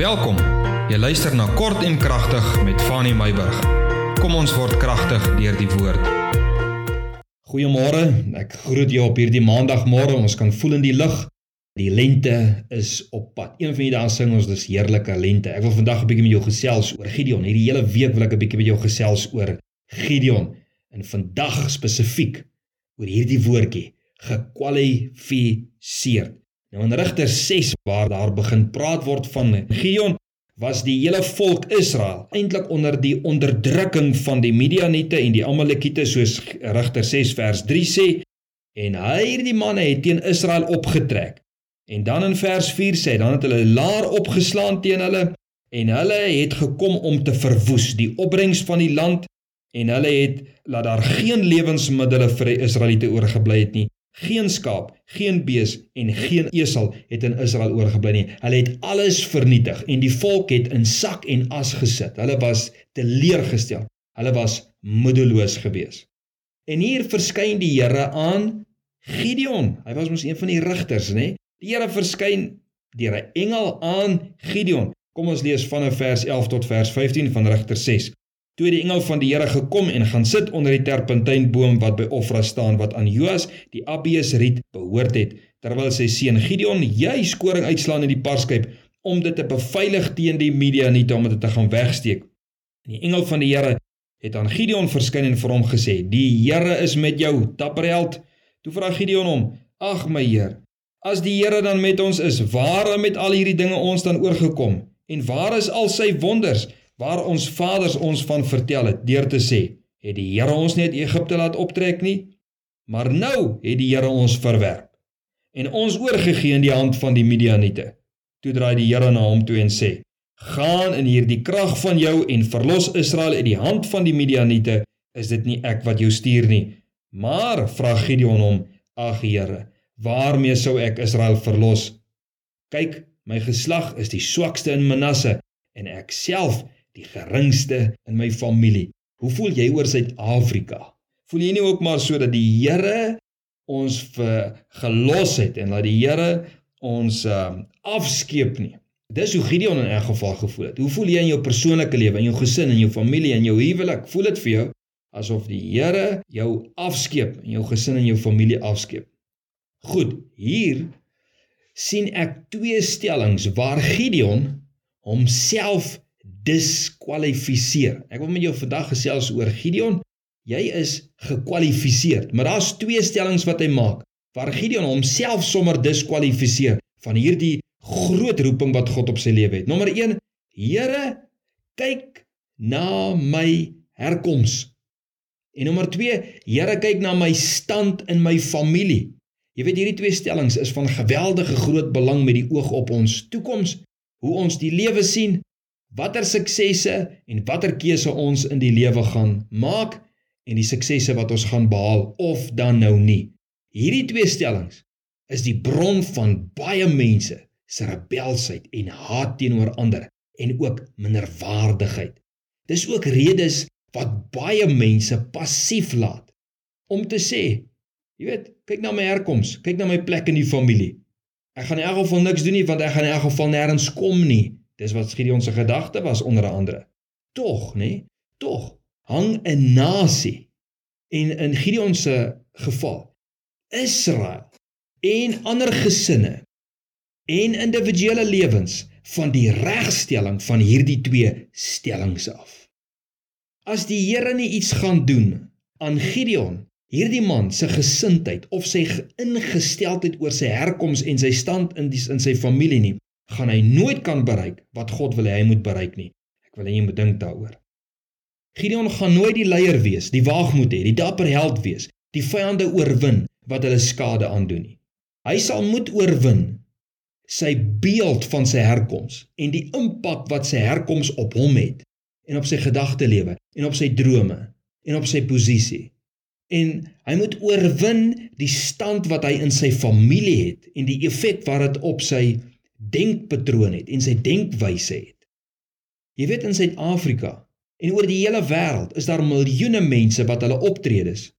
Welkom. Jy luister na Kort en Kragtig met Fanny Meyburg. Kom ons word kragtig deur die woord. Goeiemôre. Ek groet jou op hierdie maandagmôre. Ons kan voel in die lug. Die lente is op pad. Een van die dae sing ons dis heerlike lente. Ek wil vandag 'n bietjie met jou gesels oor Gideon. Hierdie hele week wil ek 'n bietjie met jou gesels oor Gideon en vandag spesifiek oor hierdie woordjie gekwalifiseer. Nou in Rigters 6 waar daar begin praat word van Gideon was die hele volk Israel eintlik onder die onderdrukking van die Midianiete en die Amalekiete soos Rigters 6 vers 3 sê en hierdie manne het teen Israel opgetrek. En dan in vers 4 sê dan het hulle laar opgeslaan teen hulle en hulle het gekom om te verwoes die opbrengs van die land en hulle het laat daar geen lewensmiddels vir die Israeliete oorgebly het nie Geen skaap, geen bees en geen esel het in Israel oorgebly nie. Hulle het alles vernietig en die volk het in sak en as gesit. Hulle was teleurgestel. Hulle was moedeloos geweest. En hier verskyn die Here aan Gideon. Hy was mos een van die rigters, nê? Die Here verskyn deur 'n engel aan Gideon. Kom ons lees van vers 11 tot vers 15 van Rigter 6. Toe die engel van die Here gekom en gaan sit onder die terpentynboom wat by Ofra staan wat aan Joas die Abiesriet behoort het, terwyl sy seun Gideon juis koring uitslaan in die parskyp om dit te beveilig teen die Midianiete om dit te gaan wegsteek. En die engel van die Here het aan Gideon verskyn en vir hom gesê: "Die Here is met jou, dapper held." Toe vra Gideon hom: "Ag my Heer, as die Here dan met ons is, waarom het al hierdie dinge ons dan oorgekom? En waar is al sy wonders?" Waar ons vaders ons van vertel het deur te sê het die Here ons nie uit Egipte laat optrek nie maar nou het die Here ons verwerp en ons oorgegee in die hand van die Midianiete. Toe draai die Here na hom toe en sê gaan in hierdie krag van jou en verlos Israel uit die hand van die Midianiete. Is dit nie ek wat jou stuur nie? Maar vra Gideon hom ag Here waarmee sou ek Israel verlos? Kyk my geslag is die swakste in Manasse en ek self die geringste in my familie. Hoe voel jy oor Suid-Afrika? Voel jy nie ook maar so dat die Here ons vir gelos het en dat die Here ons um, afskeep nie? Dis hoe Gideon in 'n geval gevoel het. Hoe voel jy in jou persoonlike lewe, in jou gesin, in jou familie, in jou huwelik? Voel dit vir jou asof die Here jou afskeep en jou gesin en jou familie afskeep? Goed, hier sien ek twee stellings waar Gideon homself diskwalifiseer. Ek wil met jou vandag gesels oor Gideon. Jy is gekwalifiseer, maar daar's twee stellings wat hy maak waar Gideon homself sommer diskwalifiseer van hierdie groot roeping wat God op sy lewe het. Nommer 1: Here, kyk na my herkoms. En nommer 2: Here, kyk na my stand in my familie. Jy weet hierdie twee stellings is van geweldige groot belang met die oog op ons toekoms, hoe ons die lewe sien watter suksesse en watter keuse ons in die lewe gaan maak en die suksesse wat ons gaan behaal of dan nou nie. Hierdie twee stellings is die bron van baie mense se rebelsheid en haat teenoor ander en ook minderwaardigheid. Dis ook redes wat baie mense passief laat om te sê, jy weet, kyk na my herkoms, kyk na my plek in die familie. Ek gaan in elk geval niks doen nie want ek gaan in elk geval nêrens kom nie. Dis wat Gideon se gedagte was onder andere. Tog, nê? Nee, tog hang 'n nasie en in Gideon se geval Israel en ander gesinne en individuele lewens van die regstelling van hierdie twee stellings af. As die Here nie iets gaan doen aan Gideon, hierdie man se gesindheid of sy ingesteldheid oor sy herkoms en sy stand in die, in sy familie nie, gaan hy nooit kan bereik wat God wil hê hy moet bereik nie. Ek wil hê jy moet dink daaroor. Gideon gaan nooit die leier wees, die waagmoed hê, die dapper held wees, die vyande oorwin wat hulle skade aandoen nie. Hy sal moet oorwin sy beeld van sy herkoms en die impak wat sy herkoms op hom het en op sy gedagte lewe en op sy drome en op sy posisie. En hy moet oorwin die stand wat hy in sy familie het en die effek wat dit op sy denkpatroon het en sy denkwyse het. Jy weet in Suid-Afrika en oor die hele wêreld is daar miljoene mense wat hulle optredes,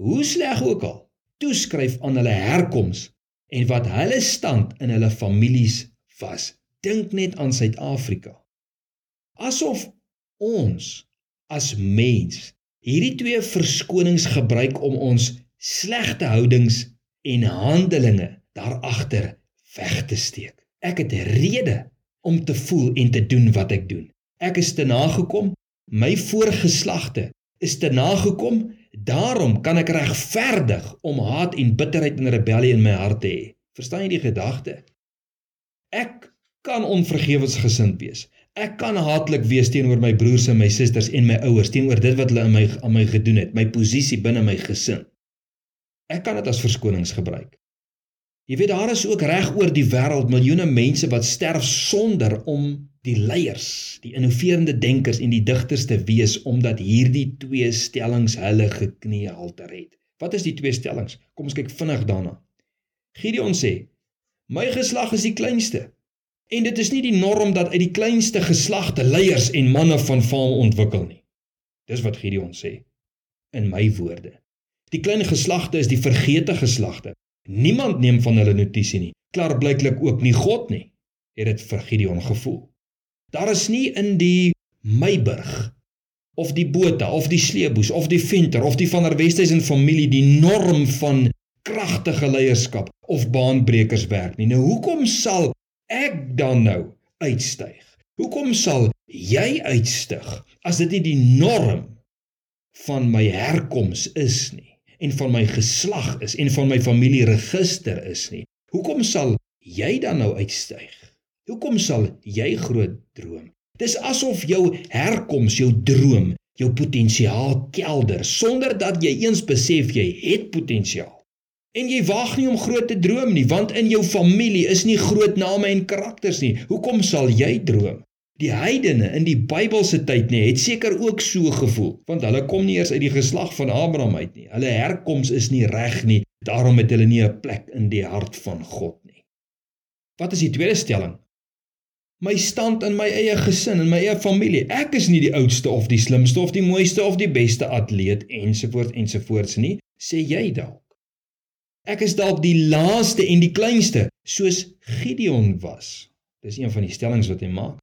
hoe sleg ook al, toeskryf aan hulle herkoms en wat hulle stand in hulle families was Dink net aan Suid-Afrika. Asof ons as mens hierdie twee verskonings gebruik om ons slegte houdings en handelinge daar agter weg te steek. Ek het rede om te voel en te doen wat ek doen. Ek is te nagekom, my voorgeslagte is te nagekom, daarom kan ek regverdig om haat en bitterheid en rebellie in my hart te hê. Verstaan jy die gedagte? Ek kan onvergewensgesind wees. Ek kan haatlik wees teenoor my broers en my susters en my ouers teenoor dit wat hulle aan my aan my gedoen het, my posisie binne my gesin. Ek kan dit as verskonings gebruik. Jy weet daar is ook reg oor die wêreld miljoene mense wat sterf sonder om die leiers, die innoverende denkers en die digters te wees omdat hierdie twee stellings hulle geknie halter het. Wat is die twee stellings? Kom ons kyk vinnig daarna. Gideon sê: "My geslag is die kleinste." En dit is nie die norm dat uit die kleinste geslagte leiers en manne van faam ontwikkel nie. Dis wat Gideon sê in my woorde. Die klein geslagte is die vergete geslagte. Niemand neem van hulle notisie nie. Klaar blyklik ook nie God nie. Het dit vir Gideon gevoel. Daar is nie in die Meiburg of die Botha of die Sleeboes of die Venter of die van der Westhuizen familie die norm van kragtige leierskap of baanbrekers werk nie. Nou hoekom sal ek dan nou uitstyg? Hoekom sal jy uitstyg as dit nie die norm van my herkoms is nie en van my geslag is en van my familieregister is nie? Hoekom sal jy dan nou uitstyg? Hoekom sal jy groot droom? Dis asof jou herkoms, jou droom, jou potensiaal kelder sonder dat jy eens besef jy het potensiaal. En jy wag nie om groot te droom nie, want in jou familie is nie groot name en karakters nie. Hoekom sal jy droom? Die heidene in die Bybelse tyd nê, het seker ook so gevoel, want hulle kom nie eers uit die geslag van Abraham uit nie. Hulle herkoms is nie reg nie. Daarom het hulle nie 'n plek in die hart van God nie. Wat is die tweede stelling? My stand in my eie gesin en my eie familie. Ek is nie die oudste of die slimste of die mooiste of die beste atleet ensovoorts ensovoorts nie, sê jy dalk. Ek is dalk die laaste en die kleinste, soos Gideon was. Dis een van die stellings wat hy maak.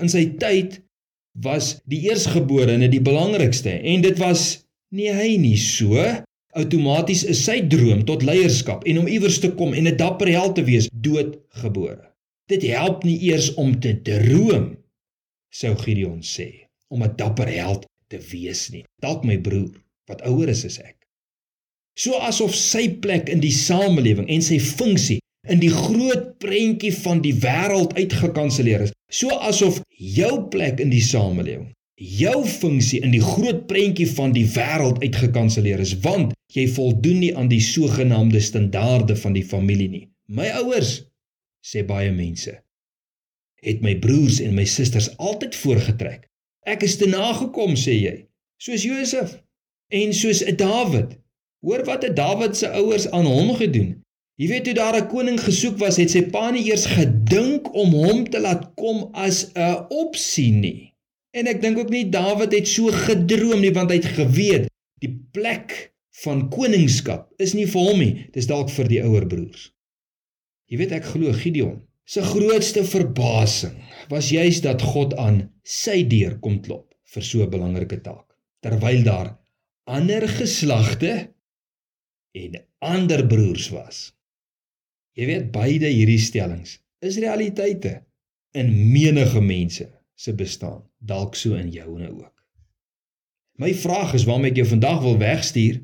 In sy tyd was die eersgeborene die belangrikste en dit was nie hy nie so outomaties is sy droom tot leierskap en om iewers te kom en 'n dapper held te wees doodgebore. Dit help nie eers om te droom sou Gideon sê om 'n dapper held te wees nie. Dalk my broer wat ouer is as ek so asof sy plek in die samelewing en sy funksie in die groot prentjie van die wêreld uitgekanselleer is. So asof jou plek in die samelewing jou funksie in die groot prentjie van die wêreld uitgekanselleer is want jy voldoen nie aan die sogenaamde standaarde van die familie nie. My ouers sê baie mense het my broers en my susters altyd voorgetrek. Ek is te nagekom sê jy soos Josef en soos 'n Dawid Hoor wat het Dawid se ouers aan hom gedoen? Jy weet toe daar 'n koning gesoek was, het sy pa nie eers gedink om hom te laat kom as 'n opsie nie. En ek dink ook nie Dawid het so gedroom nie want hy het geweet die plek van koningskap is nie vir hom nie, dis dalk vir die ouer broers. Jy weet ek glo Gideon se grootste verbasing was juis dat God aan sy deur kom klop vir so 'n belangrike taak. Terwyl daar ander geslagte en ander broers was. Jy weet beide hierdie stellings is realiteite in menige mense se bestaan, dalk so in joune ook. My vraag is waarmee ek jou vandag wil wegstuur,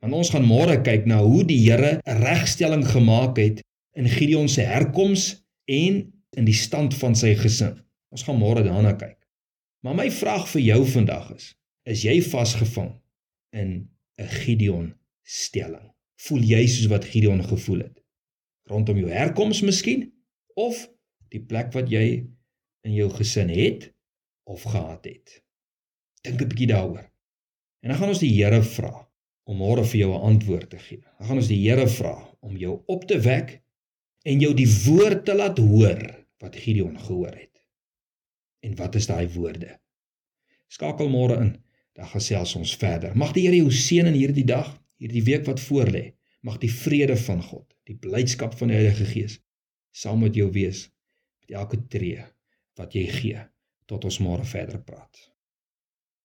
want ons gaan môre kyk na hoe die Here 'n regstelling gemaak het in Gideon se herkoms en in die stand van sy gesin. Ons gaan môre daarna kyk. Maar my vraag vir jou vandag is: is jy vasgevang in 'n Gideon stelling. Voel jy soos wat Gideon gevoel het? Rondom jou herkoms miskien of die plek wat jy in jou gesin het of gehad het? Dink 'n bietjie daaroor. En dan gaan ons die Here vra om môre vir jou 'n antwoord te gee. Dan gaan ons die Here vra om jou op te wek en jou die woord te laat hoor wat Gideon gehoor het. En wat is daai woorde? Skakel môre in. Dan gesels ons verder. Mag die Here jou seën in hierdie dag hierdie week wat voorlê, mag die vrede van God, die blydskap van die Heilige Gees saam met jou wees. met elke tree wat jy gee tot ons môre verder praat.